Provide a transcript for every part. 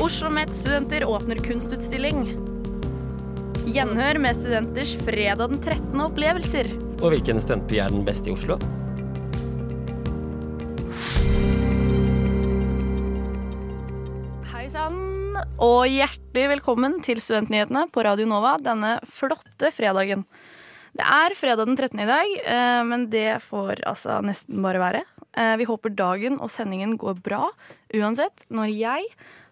Oslo Met-studenter åpner kunstutstilling. Gjenhør med studenters fredag den 13. opplevelser. Og hvilken studentby er den beste i Oslo? Hei sann, og hjertelig velkommen til Studentnyhetene på Radio Nova denne flotte fredagen. Det er fredag den 13. i dag, eh, men det får altså nesten bare være. Eh, Vi håper dagen og sendingen går bra uansett, når jeg,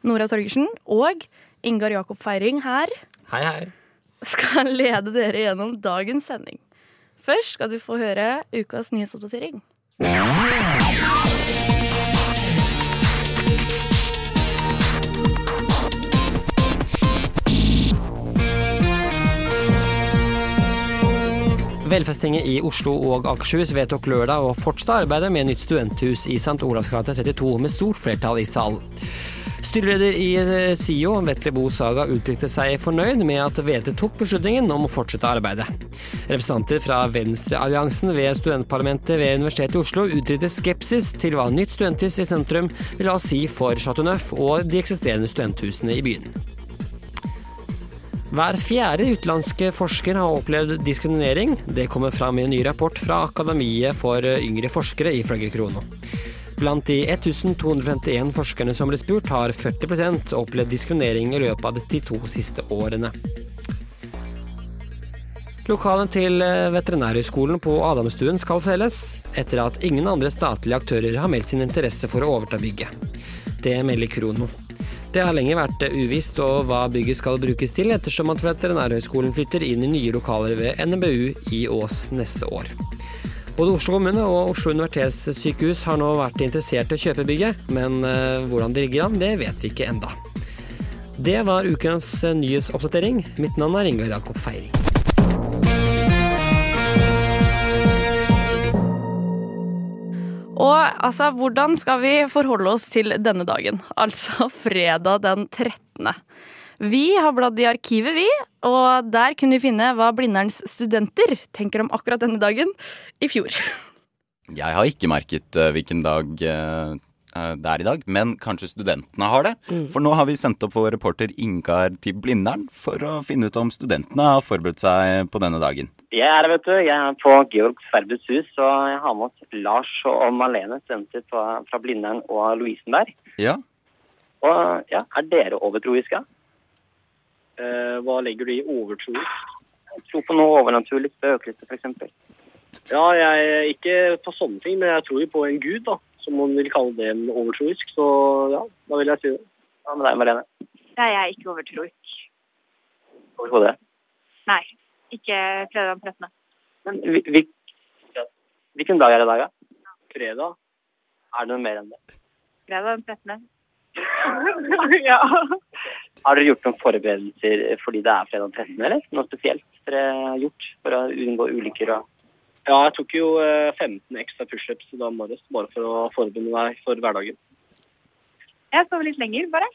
Nora Torgersen og Ingar Jakob Feiring her Hei, hei. skal lede dere gjennom dagens sending. Først skal du få høre ukas nyhetsoppdatering. Velferdstinget i Oslo og Akershus vedtok lørdag å fortsette arbeidet med nytt studenthus i St. Olavs gate 32 med stort flertall i salen. Styreleder i eh, SIO, Vetle Bo Saga, uttrykte seg fornøyd med at VT tok beslutningen om å fortsette arbeidet. Representanter fra Venstrealliansen ved studentparlamentet ved Universitetet i Oslo uttrykte skepsis til hva nytt studenthus i sentrum vil ha å si for Chateau Neuf og de eksisterende studenthusene i byen. Hver fjerde utenlandske forsker har opplevd diskriminering. Det kommer fram i en ny rapport fra Akademiet for yngre forskere, ifølge Krono. Blant de 1251 forskerne som ble spurt, har 40% opplevd diskriminering i løpet av de to siste årene. Lokalet til Veterinærhøgskolen på Adamstuen skal selges, etter at ingen andre statlige aktører har meldt sin interesse for å overta bygget. Det melder Krono. Det har lenge vært uvisst og hva bygget skal brukes til, ettersom at Veterinærhøgskolen flytter inn i nye lokaler ved NMBU i Ås neste år. Både Oslo kommune og Oslo universitetssykehus har nå vært interessert i å kjøpe bygget, men eh, hvordan det ligger an, det vet vi ikke enda. Det var ukens eh, nyhetsoppdatering. Mitt navn er Ingar Jakob Feiring. Og altså, hvordan skal vi forholde oss til denne dagen? Altså fredag den 13. Vi har bladd i arkivet, vi, og der kunne vi finne hva blindernes studenter tenker om akkurat denne dagen i fjor. Jeg har ikke merket eh, hvilken dag eh, det er i dag, men kanskje studentene har det. For nå har vi sendt opp vår reporter Ingar til Blindern for å finne ut om studentene har forberedt seg på denne dagen. Jeg er her, vet du. Jeg er på Georg Ferbes hus, og jeg har med oss Lars og Malene, studenter fra Blindern og Lovisenberg. Ja, Og ja, er dere overtroiske? Eh, hva legger du i overtroisk? Tro på noe overnaturlig, spøkelse f.eks. Ja, jeg ikke på sånne ting, men jeg tror jo på en gud, da. Som man vil kalle det en overtroisk. Så ja, da vil jeg si det. Hva med deg, Marlene? Nei, jeg er ikke overtroisk. Overhodet. Nei, ikke fredag den 13. Men vi, vi, hvilken dag er det i dag, da? Fredag. Er det noe mer enn det? Fredag den 13. ja. Har dere gjort noen forberedelser fordi det er fredag den 13., eller? Noe spesielt dere har gjort for å unngå ulykker og Ja, jeg tok jo eh, 15 ekstra pushups i dag morges bare for å forberede meg for hverdagen. Jeg sover litt lenger, bare.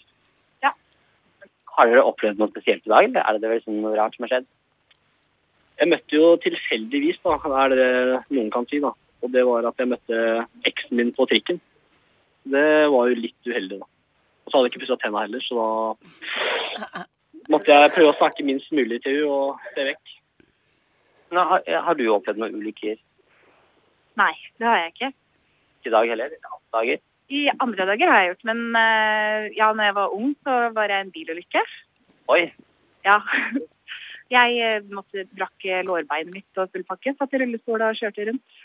Har dere opplevd noe spesielt i dag, eller er det liksom noe rart som har skjedd? Jeg møtte jo tilfeldigvis, da, er det noen kan si, da. Og det var at jeg møtte eksen min på trikken. Det var jo litt uheldig, da. Så hadde jeg ikke pussa tenna heller, så da måtte jeg prøve å snakke minst mulig til henne og se vekk. Nå, har, har du opplevd noen ulykker Nei, det har jeg ikke. i dag heller? I andre Dager? I andre dager har jeg gjort, men eh, ja, når jeg var ung, så var jeg en bilulykke. Oi, Ja. Jeg eh, måtte brakk eh, lårbeinet mitt og full pakke, satt i rullestol og kjørte rundt.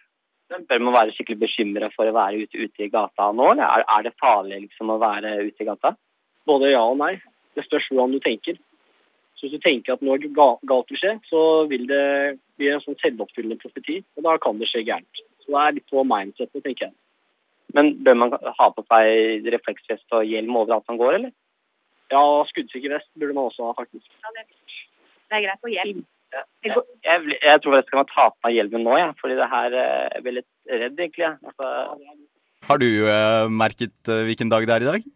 Bør man være skikkelig bekymra for å være ute, ute i gata nå, eller er, er det farlig liksom å være ute i gata? Både ja og nei. Det spørs hvordan du tenker. Så hvis du tenker at noe galt vil skje, så vil det bli en sånn selvoppfyllende profeti, og da kan det skje gærent. Så det er litt på mindsetet, tenker jeg. Men bør man ha på seg refleksvest og hjelm overalt man går, eller? Ja, skuddsikker vest burde man også ha, faktisk. Ja, det, det er greit. å hjelm. Jeg, jeg, jeg tror jeg skal ta på meg hjelmen nå, jeg. Fordi det her er Jeg blir litt redd, egentlig. Altså, Har du uh, merket uh, hvilken dag det er i dag?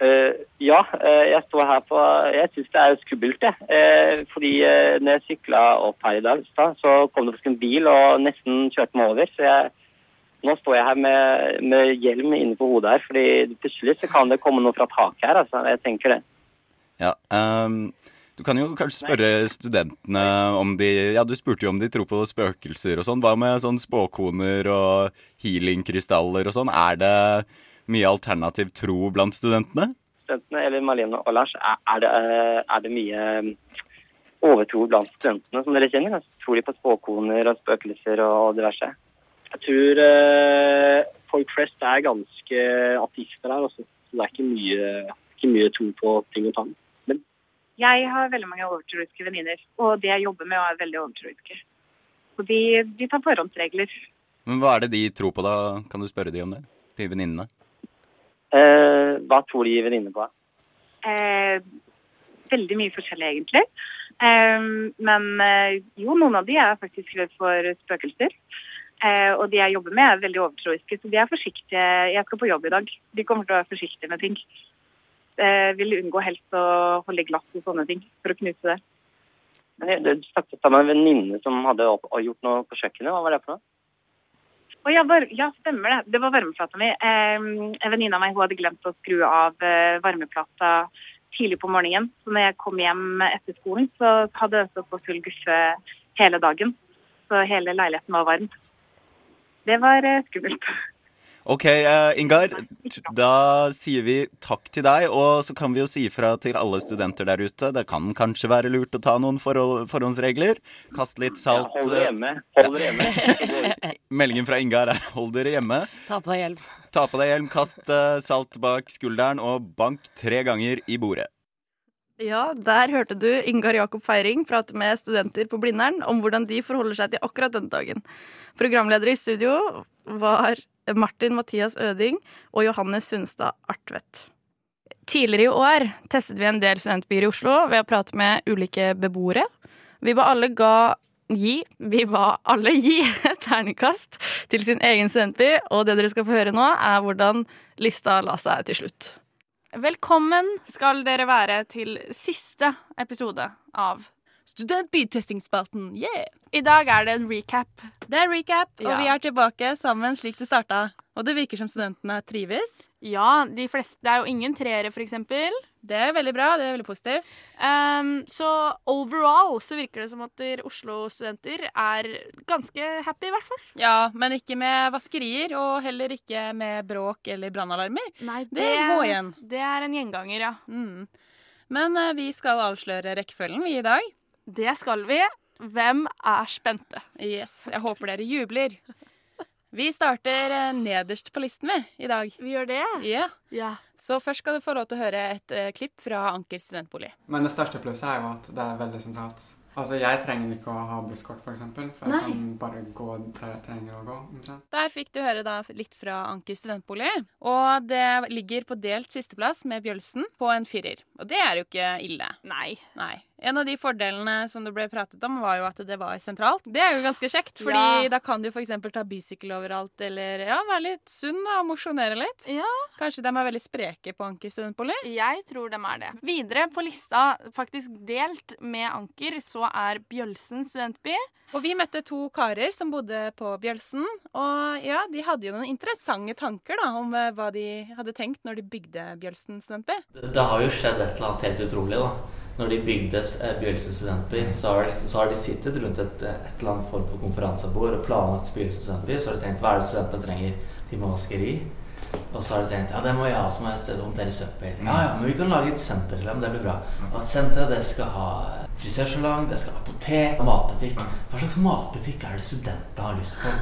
Uh, ja, eh, jeg står her på Jeg syns det er skummelt, jeg. Eh, fordi eh, når jeg sykla opp her i dag, så, så kom det faktisk en bil og nesten kjørte meg over. Så jeg, nå står jeg her med, med hjelm inne på hodet her, fordi plutselig så kan det komme noe fra taket her. altså. Jeg tenker det. Ja. ehm, du kan jo kanskje spørre studentene om de Ja, du spurte jo om de tror på spøkelser og sånn. Hva med sånn spåkoner og healingkrystaller og sånn? Er det mye alternativ tro blant studentene? studentene, eller Marlene og Lars, er, er, det, eh, er det mye eh, overtro blant studentene som dere kjenner? Altså, tror de på spåkoner og spøkelser og diverse? Jeg tror eh, folk flest er ganske ateister her, også. så det er ikke mye, ikke mye tro på ting og tang. Jeg har veldig mange overtroiske venninner, og det jeg jobber med, er veldig overtroiske. Og de, de tar forhåndsregler. Men hva er det de tror på, da? Kan du spørre de om det? De venninnene? Eh, hva tror de venninnene på? Eh, veldig mye forskjellig, egentlig. Eh, men eh, jo, noen av de er faktisk redd for spøkelser. Eh, og de jeg jobber med, er veldig overtroiske, så de er forsiktige. Jeg skal på jobb i dag. De kommer til å være forsiktige med ting. Eh, vil unngå helst å holde i glass og sånne ting, for å knuse det. Jeg- Du snakket sammen med en venninne som hadde opp, gjort noe på kjøkkenet. Hva var det for noe? Oh, ja, var, ja, stemmer det. Det var varmeplata mi. Eh, en venninne av meg hun hadde glemt å skru av eh, varmeplata tidlig på morgenen. Så når jeg kom hjem etter skolen, så hadde det stått på full guffe hele dagen. Så hele leiligheten var varm. Det var eh, skummelt. Ok, eh, Ingar. Da sier vi takk til deg, og så kan vi jo si ifra til alle studenter der ute. Det kan kanskje være lurt å ta noen forhold, forhåndsregler. Kast litt Ja, salt. hold dere hjemme. Hold dere hjemme. eh, Meldingen fra Ingar er 'hold dere hjemme'. Ta på deg hjelm. Ta på deg hjelm, kast eh, salt bak skulderen og bank tre ganger i bordet. Ja, der hørte du Ingar Jakob Feiring prate med studenter på Blindern om hvordan de forholder seg til akkurat denne dagen. Programledere i studio var Martin Mathias Øding og Johannes Sundstad Artvedt. Tidligere i år testet vi en del studentbyer i Oslo ved å prate med ulike beboere. Vi ba alle ga gi Vi ba alle gi et terningkast til sin egen studentby, og det dere skal få høre nå, er hvordan lista la seg til slutt. Velkommen skal dere være til siste episode av Studentbytestingsspalten, yeah! I dag er det en recap. Det er recap, og Ja. vi er tilbake sammen slik det starta. Og det virker som studentene trives. Ja, de fleste Det er jo ingen treere, eksempel. Det er veldig bra, det er veldig positivt. Um, så overall så virker det som at Oslo-studenter er ganske happy, i hvert fall. Ja, men ikke med vaskerier, og heller ikke med bråk eller brannalarmer. Nei, Det går igjen. Det er en gjenganger, ja. Mm. Men uh, vi skal avsløre rekkefølgen, vi, i dag. Det skal vi. Hvem er spente? Yes, Jeg håper dere jubler. Vi starter eh, nederst på listen, vi, i dag. Vi gjør det? Ja. Ja. Så først skal du få lov til å høre et uh, klipp fra Anker studentbolig. Men det største plusset er jo at det er veldig sentralt. Altså, Jeg trenger ikke å ha busskort, for, eksempel, for jeg Nei. kan bare gå der jeg trenger å gå. omtrent. Der fikk du høre da litt fra Anker studentbolig. Og det ligger på delt sisteplass med Bjølsen på en firer. Og det er jo ikke ille. Nei. Nei. En av de fordelene som det ble pratet om, var jo at det var sentralt. Det er jo ganske kjekt, fordi Ja. da kan du f.eks. ta bysykkel overalt, eller ja, være litt sunn da, og mosjonere litt. Ja. Kanskje de er veldig spreke på Anker studentbolig? Jeg tror de er det. Videre på lista, faktisk delt med Anker, så er Bjølsen studentby. Og vi møtte to karer som bodde på Bjølsen. Og ja, de hadde jo noen interessante tanker da, om eh, hva de hadde tenkt når de bygde Bjølsen studentby. Det, det har jo skjedd et eller annet helt utrolig. da. Når de bygde eh, studentby, så har, de, så har de sittet rundt et, eh, et eller annet form for konferansebord og planlagt Bjølsen studentby. Så har de tenkt hva er det studentene trenger? De må vaskeri. Og så har de tenkt ja, det må jeg ha, jeg et sted å håndtere søppel. Ja, ja, men vi kan lage et senter til dem, det blir bra. Og et senter det skal ha frisørsalong, det skal ha apotek, matbutikk. Hva slags matbutikk er det studentene har lyst på?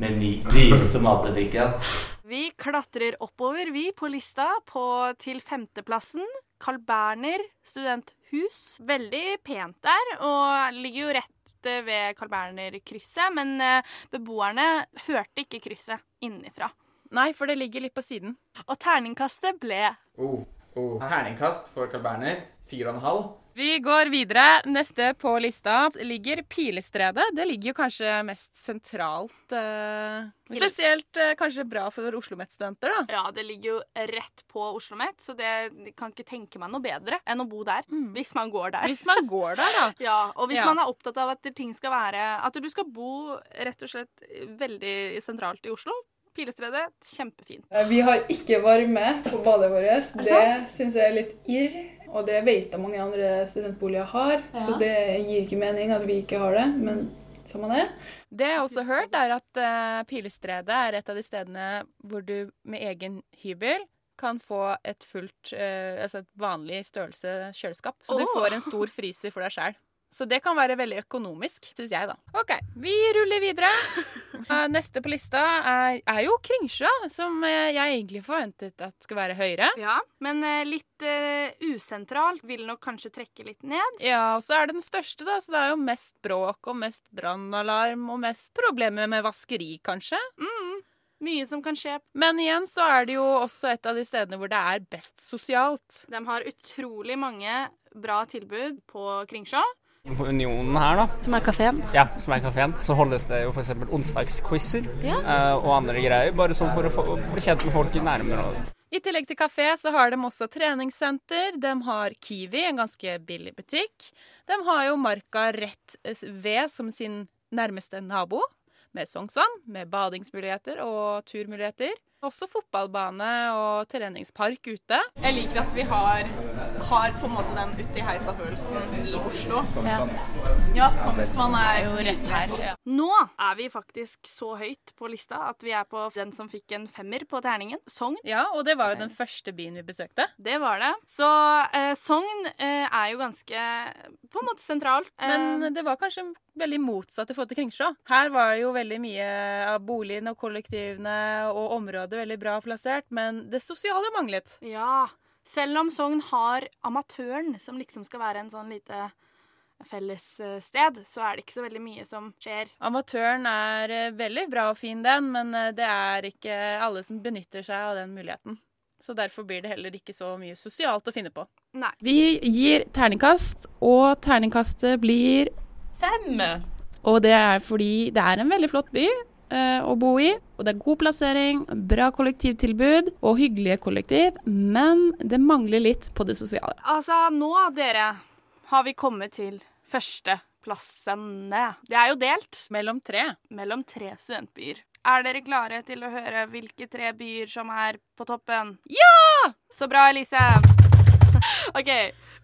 Meny. Dyreste matbutikken. Vi klatrer oppover, vi, på lista, på, til femteplassen. Carl Berner studenthus. Veldig pent der, og ligger jo rett eh, ved Carl Berner-krysset. Men eh, beboerne hørte ikke krysset innenfra. Nei, for det ligger litt på siden. Og terningkastet ble Oh, Oh. Terningkast for Carl Berner. Fire og en halv. Vi går videre. Neste på lista ligger Pilestredet. Det ligger jo kanskje mest sentralt. eh, spesielt eh, kanskje bra for Oslo Met-studenter, da. Ja, det ligger jo rett på Oslo Met, så det jeg kan ikke tenke meg noe bedre enn å bo der. Hvis man går der. Hvis man går der, da. ja, og hvis Ja. man er opptatt av at ting skal være At du skal bo rett og slett veldig sentralt i Oslo. Pilestredet, kjempefint. Eh, Vi har ikke varme på badet vårt. det Det syns jeg er litt irr. Og det vet jeg mange andre studentboliger har, Ja. så det gir ikke mening at vi ikke har det. Men samme det. Det jeg også har hørt, er at uh, Pilestredet er et av de stedene hvor du med egen hybel kan få et fullt, uh, altså et vanlig størrelse kjøleskap. Så du får en stor fryser for deg sjøl. Så det kan være veldig økonomisk, syns jeg, da. OK, vi ruller videre. Eh, Neste på lista er, er jo Kringsjø, som eh, jeg egentlig forventet at skulle være høyere. Ja, men eh, litt uh, usentralt vil nok kanskje trekke litt ned. Ja, og så er det den største, da, så det er jo mest bråk og mest brannalarm og mest problemer med vaskeri, kanskje. Mm, mye som kan skje. Men igjen så er det jo også et av de stedene hvor det er best sosialt. De har utrolig mange bra tilbud på Kringsjå. Unionen her, da. Som er kafeen? Ja, som er kafeen. Så holdes det jo f.eks. onsdagsquizer Ja. eh, og andre greier. Bare sånn for å få, bli kjent med folk i nærmere. I tillegg til kafé så har de også treningssenter. De har Kiwi, en ganske billig butikk. De har jo Marka rett ved som sin nærmeste nabo. Med Sognsvann, med badingsmuligheter og turmuligheter. Også fotballbane og treningspark ute. Jeg liker at vi har, har på en måte den uti heita-følelsen i Oslo. Somsvann. Ja, Somsvann er jo rett her. Nå er vi faktisk så høyt på lista at vi er på den som fikk en femmer på terningen. Sogn. Ja, og det var jo den første byen vi besøkte. Det var det. Så eh, Sogn eh, er jo ganske på en måte sentralt. Eh, Men det var kanskje veldig motsatt i forhold til Kringsjå. Her var jo veldig mye av boligene og kollektivene og området veldig bra plassert, men det sosiale manglet. Ja. Selv om Sogn har Amatøren, som liksom skal være en sånn lite fellessted, så er det ikke så veldig mye som skjer. Amatøren er eh, veldig bra og fin, den, men eh, det er ikke alle som benytter seg av den muligheten. Så derfor blir det heller ikke så mye sosialt å finne på. Nei. Vi gir terningkast, og terningkastet blir Fem! Og det er fordi det er en veldig flott by eh, å bo i. Og det er god plassering, bra kollektivtilbud og hyggelige kollektiv. Men det mangler litt på det sosiale. Altså, nå, dere, har vi kommet til førsteplassene. Det er jo delt. Mellom tre. Mellom tre studentbyer. Er dere klare til å høre hvilke tre byer som er på toppen? Ja! Så bra, Elise. OK.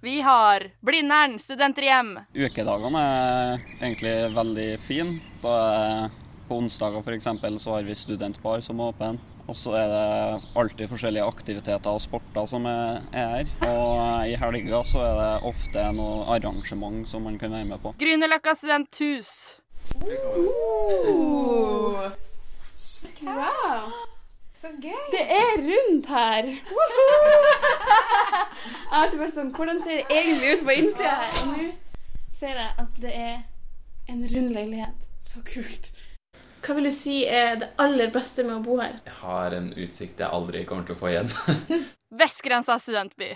Vi har Blindern studenterhjem. Ukedagene er egentlig veldig fine. Da er på onsdager eksempel, så har vi studentbar som er åpen. Og så er det alltid forskjellige aktiviteter og sporter som er er her. Og i helga så er det ofte noe arrangement som man kan være med på. Grünerløkka studenthus. Wow. Så gøy. Det er rundt her. Jeg har vært sånn Hvordan ser det egentlig ut på innsida her? Og nå ser jeg at det er en rund leilighet. Så kult. Hva vil du si er det aller beste med å bo her? Jeg har en utsikt jeg aldri kommer til å få igjen. Vestgrensa studentby.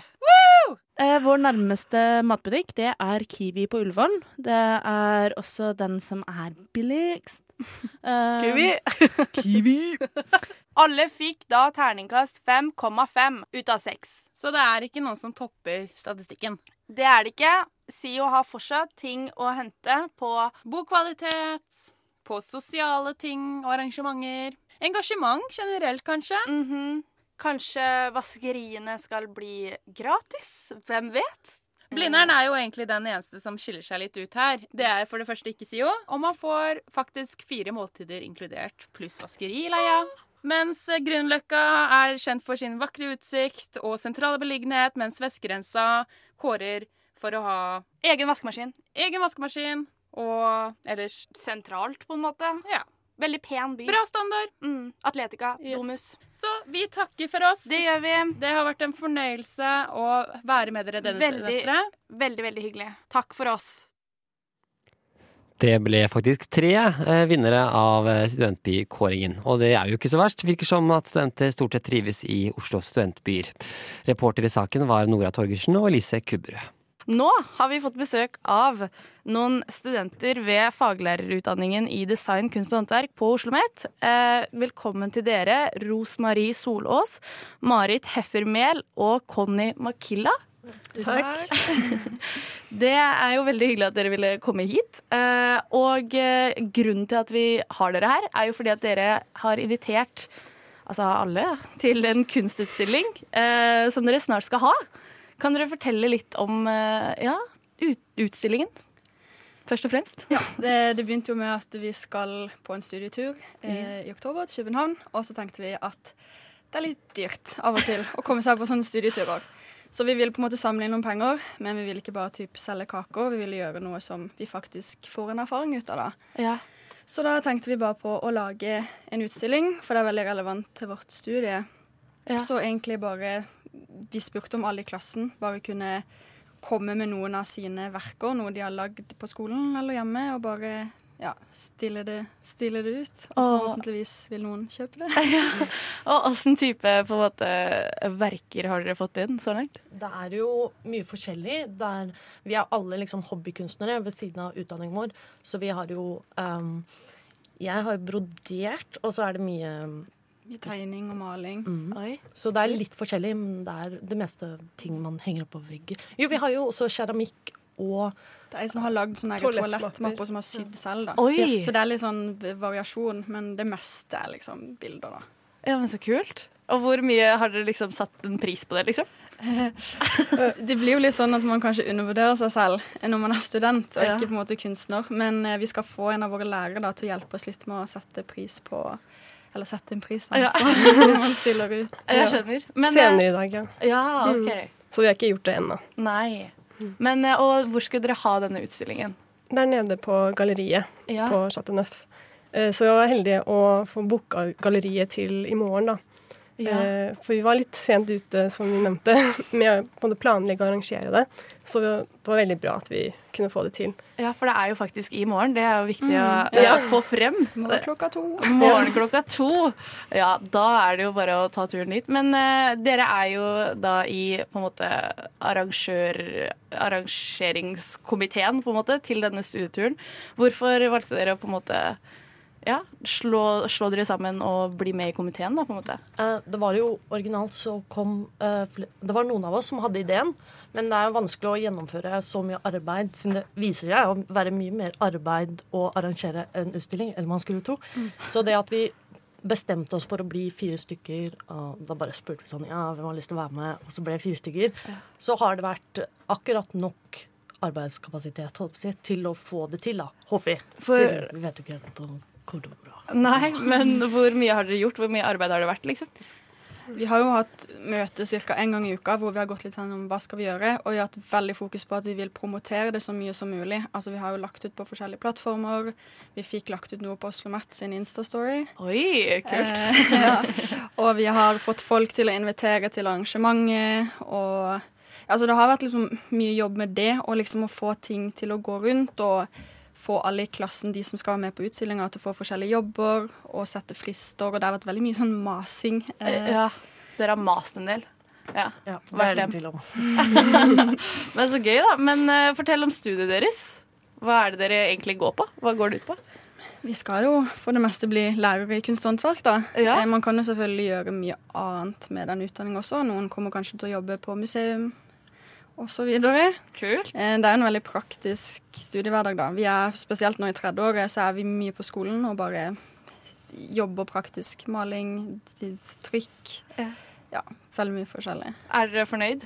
Eh, vår nærmeste matbutikk det er Kiwi på Ullevål. Det er også den som er billigst. Eh, Kiwi. Kiwi. Alle fikk da terningkast 5,5 ut av 6. Så det er ikke noen som topper statistikken. Det er det ikke. SIO har fortsatt ting å hente på Bokvalitet, på sosiale ting og arrangementer. Engasjement generelt, kanskje. Mhm. Kanskje vaskeriene skal bli gratis? Hvem vet? Blindern er jo egentlig den eneste som skiller seg litt ut her. Det er for det første ikke SIO, og man får faktisk fire måltider inkludert, pluss vaskeri i leia. Mens Grünerløkka er kjent for sin vakre utsikt og sentrale beliggenhet, mens Vestgrensa kårer for å ha Egen vaskemaskin. egen vaskemaskin og ellers Sentralt, på en måte. Ja. Veldig pen by. Bra standard. Mm. Atletica. Yes. Domus. Så vi takker for oss. Det gjør vi. Det har vært en fornøyelse å være med dere denne Veldig, semesteret. veldig, veldig hyggelig. Takk for oss. Det ble faktisk tre eh, vinnere av eh, studentbykåringen. Og det er jo ikke så verst. Virker som at studenter stort sett trives i Oslo studentbyer. Reporter i saken var Nora Torgersen og Elise Kubberød. Nå har vi fått besøk av noen studenter ved faglærerutdanningen i design, kunst og håndverk på Oslo OsloMet. Eh, velkommen til dere, Rosmarie Solås, Marit Heffermel og Conny Makilla. Takk. Det er jo veldig hyggelig at dere ville komme hit. Eh, og eh, grunnen til at vi har dere her, er jo fordi at dere har invitert altså alle til en kunstutstilling eh, som dere snart skal ha. Kan dere fortelle litt om eh, ja, ut utstillingen? Først og fremst. Ja, det, det, begynte jo med at vi skal på en studietur eh, i oktober til København. Og så tenkte vi at det er litt dyrt av og til å komme seg på sånne studieturer. Så vi ville på en måte samle inn noen penger, men vi ville ikke bare typ selge kaker. Vi ville gjøre noe som vi faktisk får en erfaring ut av. da. Ja. Så da tenkte vi bare på å lage en utstilling, for det er veldig relevant til vårt studie. Ja. Så egentlig bare Vi spurte om alle i klassen bare kunne komme med noen av sine verker, noe de har lagd på skolen eller hjemme, og bare ja, stille det, stille det ut. Og forhåpentligvis vil noen kjøpe det. ja. Og åssen type på en måte, verker har dere fått inn så langt? Det er jo mye forskjellig. Er, vi er alle liksom hobbykunstnere ved siden av utdanningen vår, så vi har jo um, Jeg har brodert, og så er det mye mye tegning og maling. Mm. Så det er litt forskjellig, men det er det meste ting man henger opp på vegger. Jo, vi har jo også keramikk og Det er ei som har lagd sånne toalettmapper som har sydd selv. da. Oi. Så det er litt sånn variasjon, men det meste er liksom bilder, da. Ja, men Så kult. Og hvor mye har dere liksom satt en pris på det, liksom? det blir jo litt sånn at man kanskje undervurderer seg selv når man er student og ikke på en måte kunstner. Men eh, vi skal få en av våre lærere da, til å hjelpe oss litt med å sette pris på eller sette en pris da, ja. når man stiller ut. Jeg skjønner. Men, Senere i dag, ja. ja okay. mm. Så vi har ikke gjort det ennå. Nei. Men, eh, og hvor skulle dere ha denne utstillingen? Der nede på galleriet ja. på Chateau Neuf. Eh, så jeg var heldig å få booka galleriet til i morgen, da. Ja. Eh, for vi var litt sent ute, som vi nevnte, med å planlegge og arrangere det. Så det var veldig bra at vi kunne få det til. Ja, for det er jo faktisk i morgen. Det er jo viktig mm. å ja. få frem. Morgen klokka to. Morgen klokka to. Ja, da er det jo bare å ta turen dit. Men uh, dere er jo da i på en måte arrangør, arrangeringskomiteen på en måte til denne studieturen. Hvorfor valgte dere å på en måte ja, slå, slå, dere sammen og bli med i komiteen, da, på en måte? Eh, det var jo originalt så kom eh, Det var noen av oss som hadde ideen, men det er jo vanskelig å gjennomføre så mye arbeid, siden det viser seg å være mye mer arbeid å arrangere en utstilling enn man skulle tro. Mm. Så det at vi bestemte oss for å bli fire stykker, og da bare spurte vi sånn Ja, hvem har lyst til å være med? Og så ble det fire stykker. Ja. Så har det vært akkurat nok arbeidskapasitet holdt på å si, til å få det til, da. Håper vi. For, Siden vi vet jo ikke helt kommer til bra. Nei, men hvor mye har dere gjort? Hvor mye arbeid har det vært, liksom? Vi har jo hatt møte ca. én gang i uka hvor vi har gått litt gjennom om hva skal vi gjøre, og vi har hatt veldig fokus på at vi vil promotere det så mye som mulig. Altså Vi har jo lagt ut på forskjellige plattformer. Vi fikk lagt ut noe på Oslo Met sin Insta-story. Oi, kult. Eh, ja. Og vi har fått folk til å invitere til arrangementet. Og altså det har vært liksom mye jobb med det, og liksom å få ting til å gå rundt. og få alle i klassen, de som skal være med på utstillinga, til å få forskjellige jobber og sette frister. Og det har vært veldig mye sånn masing. Eh. Ja, dere har mast en del. Ja, ja det er det tvil om. Men så gøy, da. Men uh, fortell om studiet deres. Hva er det dere egentlig går på? Hva går det ut på? Vi skal jo for det meste bli lærere i kunst og håndverk, da. Ja. Eh, man kan jo selvfølgelig gjøre mye annet med den utdanningen også. Noen kommer kanskje til å jobbe på museum osv. Kult. Eh, det er en veldig praktisk studiehverdag, da. Vi er, spesielt nå i tredjeåret så er vi mye på skolen og bare jobber praktisk. Maling, trykk. Ja. ja veldig mye forskjellig. Er dere fornøyd?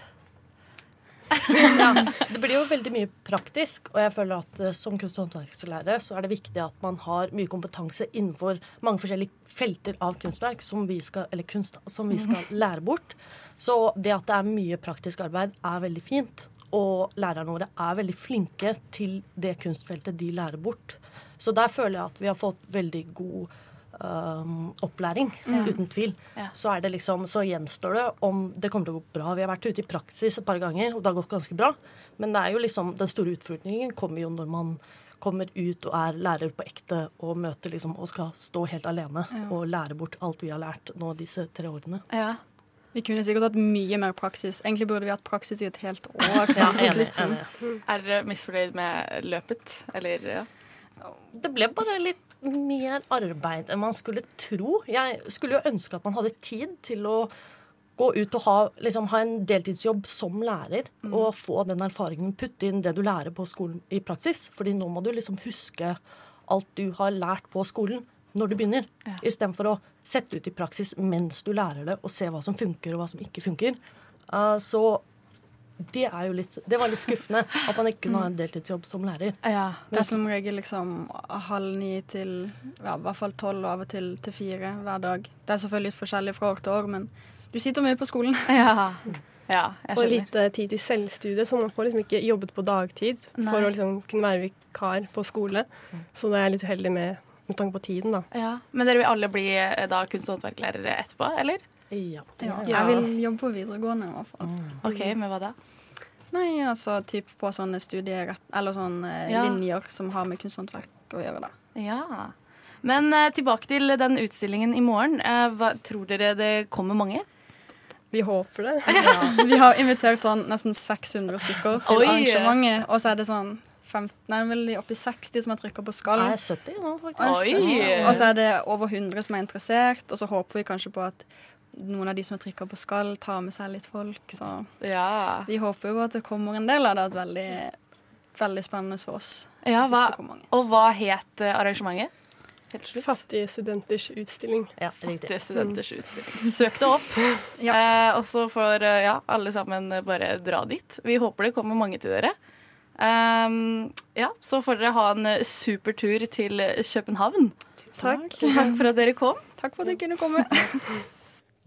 ja, det blir jo veldig mye praktisk, og jeg føler at uh, som kunst- og håndverkslærer så er det viktig at man har mye kompetanse innenfor mange forskjellige felter av kunstverk som vi skal, eller kunst, som vi skal mhm. lære bort. Så det at det er mye praktisk arbeid, er veldig fint. Og lærerne våre er veldig flinke til det kunstfeltet de lærer bort. Så der føler jeg at vi har fått veldig god um, opplæring, mm. uten tvil. Ja. Så, er det liksom, så gjenstår det om det kommer til å gå bra. Vi har vært ute i praksis et par ganger, og det har gått ganske bra. Men det er jo liksom, den store utfordringen kommer jo når man kommer ut og er lærer på ekte og møter liksom og skal stå helt alene Ja. og lære bort alt vi har lært nå disse tre årene. Vi kunne sikkert hatt mye mer praksis. Egentlig burde vi hatt praksis i et helt år. Ja, sånn enig, enig. Er dere misfornøyd med løpet, eller? Ja. Det ble bare litt mer arbeid enn man skulle tro. Jeg skulle jo ønske at man hadde tid til å gå ut og ha, liksom, ha en deltidsjobb som lærer og få den erfaringen, putte inn det du lærer på skolen i praksis. Fordi nå må du liksom huske alt du har lært på skolen når du begynner, istedenfor å sette ut i praksis mens du lærer det, og se hva som funker og hva som ikke funker. Uh, så det er jo litt Det var litt skuffende at man ikke kunne ha en deltidsjobb som lærer. Det er som regel liksom halv ni til ja, i hvert fall tolv, og av og til til fire hver dag. Det er selvfølgelig litt forskjellig fra år til år, men du sitter mye på skolen. Ja, ja jeg Og litt eh, tid til selvstudie, så man får liksom ikke jobbet på dagtid Nei. for å liksom kunne være vikar på skole. Så det er litt uheldig med, med tanke på tiden, da. Ja. Men dere vil alle bli eh, da kunst- og håndverklærere etterpå, eller? Ja. Ja, jeg vil jobbe på videregående i hvert fall. OK, med hva da? Nei, altså typ på sånne studierett... Eller sånne Ja. linjer som har med kunst og håndverk å gjøre, da. Ja. Men eh, tilbake til den utstillingen i morgen. Eh, hva, tror dere det kommer mange? Vi håper det. Ja, vi har invitert sånn nesten 600 stykker til Oi. arrangementet, og så er det sånn 15, nei, vel oppi 60 som har trykka på skall. Jeg er 70 nå, faktisk. Og så- Oi. Og så er det over 100 som er interessert, og så håper vi kanskje på at noen av de som har trykka på skall, tar med seg litt folk. Så Ja. vi håper jo at det kommer en del av det. Det er veldig, veldig spennende for oss. Ja, hvis hva, det kommer mange. og hva het eh, arrangementet? Fattige studenters utstilling. Ja, Fattige studenters utstilling. Søk det opp, eh, og så får eh, ja, alle sammen eh, bare dra dit. Vi håper det kommer mange til dere. Ehm, ja, så får dere ha en super tur til København. Takk. Takk for at dere kom. Takk for at jeg kunne komme.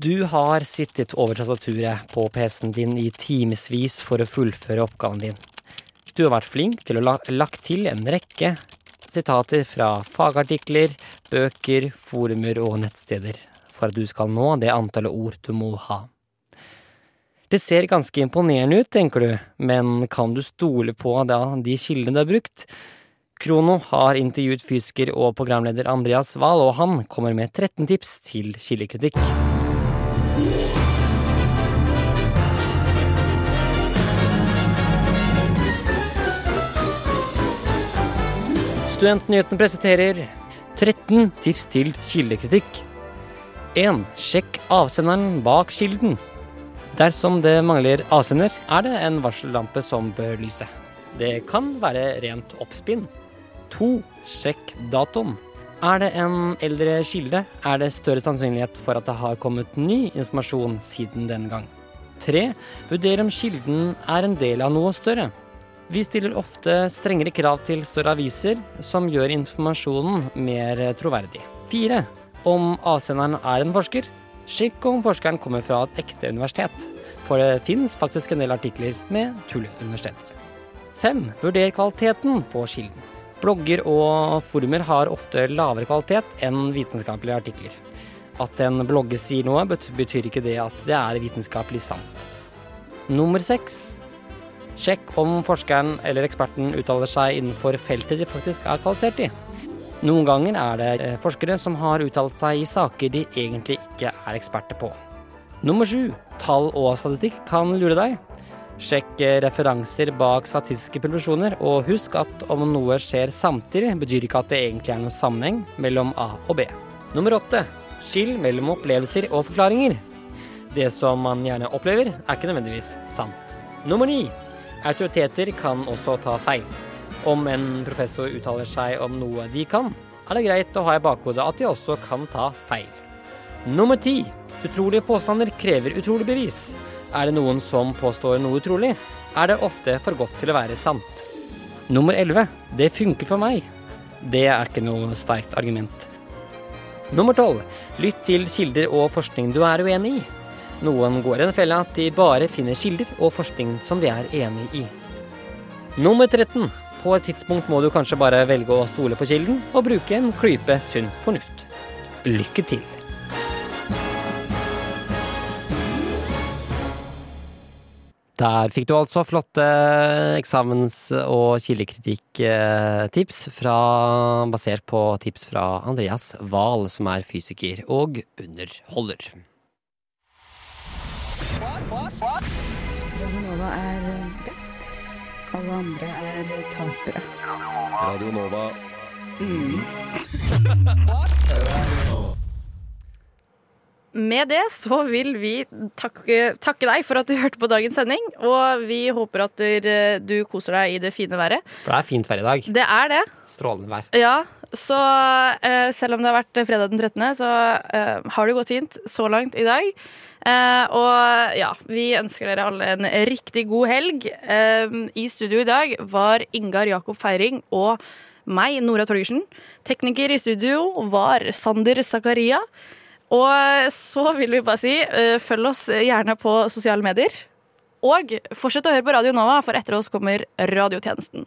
Du har sittet over tastaturet på PC-en din i timevis for å fullføre oppgaven din. Du har vært flink til å la lagt til en rekke sitater fra fagartikler, bøker, forumer og nettsteder for at du skal nå det antallet ord du må ha. Det ser ganske imponerende ut, tenker du, men kan du stole på de kildene du har brukt? Krono har intervjuet fysiker og programleder Andreas Wahl, og han kommer med 13 tips til kildekritikk. Studentnyhetene presenterer 13 tips til kildekritikk. 1. Sjekk avsenderen bak kilden. Dersom det mangler avsender, er det en varsellampe som bør lyse. Det kan være rent oppspinn. 2. Sjekk datoen. Er det en eldre kilde, er det større sannsynlighet for at det har kommet ny informasjon siden den gang. 3. Vurder om kilden er en del av noe større. Vi stiller ofte strengere krav til større aviser, som gjør informasjonen mer troverdig. 4. Om avsenderen er en forsker, sjekk om forskeren kommer fra et ekte universitet. For det fins faktisk en del artikler med tulleuniversiteter. 5. Vurder kvaliteten på kilden. Blogger og forumer har ofte lavere kvalitet enn vitenskapelige artikler. At en blogger sier noe, betyr ikke det at det er vitenskapelig sant. Nummer 6. Sjekk om forskeren eller eksperten uttaler seg innenfor feltet de faktisk er kvalifisert i. Noen ganger er det eh, forskere som har uttalt seg i saker de egentlig ikke er eksperter på. Nummer sju. Tall og statistikk kan lure deg. Sjekk eh, referanser bak statistiske publisjoner, og husk at om noe skjer samtidig, betyr ikke at det egentlig er noen sammenheng mellom A og B. Nummer åtte. Skill mellom opplevelser og forklaringer. Det som man gjerne opplever, er ikke nødvendigvis sant. Nummer ni. Autoriteter kan også ta feil. Om en professor uttaler seg om noe de kan, er det greit å ha i bakhodet at de også kan ta feil. Nummer ti. Utrolige påstander krever utrolig bevis. Er det noen som påstår noe utrolig, er det ofte for godt til å være sant. Nummer elleve. Det funker for meg. Det er ikke noe sterkt argument. Nummer tolv. Lytt til kilder og forskning du er uenig i. Noen går i den fella at de bare finner kilder og forskning som de er enig i. Nummer 13. På et tidspunkt må du kanskje bare velge å stole på kilden og bruke en klype sunn fornuft. Lykke til. Der fikk du altså flotte eksamens- og kildekritikktips fra, basert på tips fra Andreas Wahl, som er fysiker og underholder. Hva Nova er best. Alle andre er tapere. Radio Nova. Med det så vil vi takke, takke deg for at du hørte på dagens sending, og vi håper at du- du koser deg i det fine været. For det er fint vær i dag. Det er det. Strålende vær. Ja, så eh, selv om det har vært fredag den 13., så eh, har det gått fint så langt i dag. Eh, og ja, vi ønsker dere alle en riktig god helg. Eh, I studio i dag var Ingar Jakob Feiring og meg, Nora Torgersen. Tekniker i studio var Sander Zakaria. Og så vil vi bare si, eh, følg oss gjerne på sosiale medier. Og fortsett å høre på Radio Nova, for etter oss kommer radiotjenesten.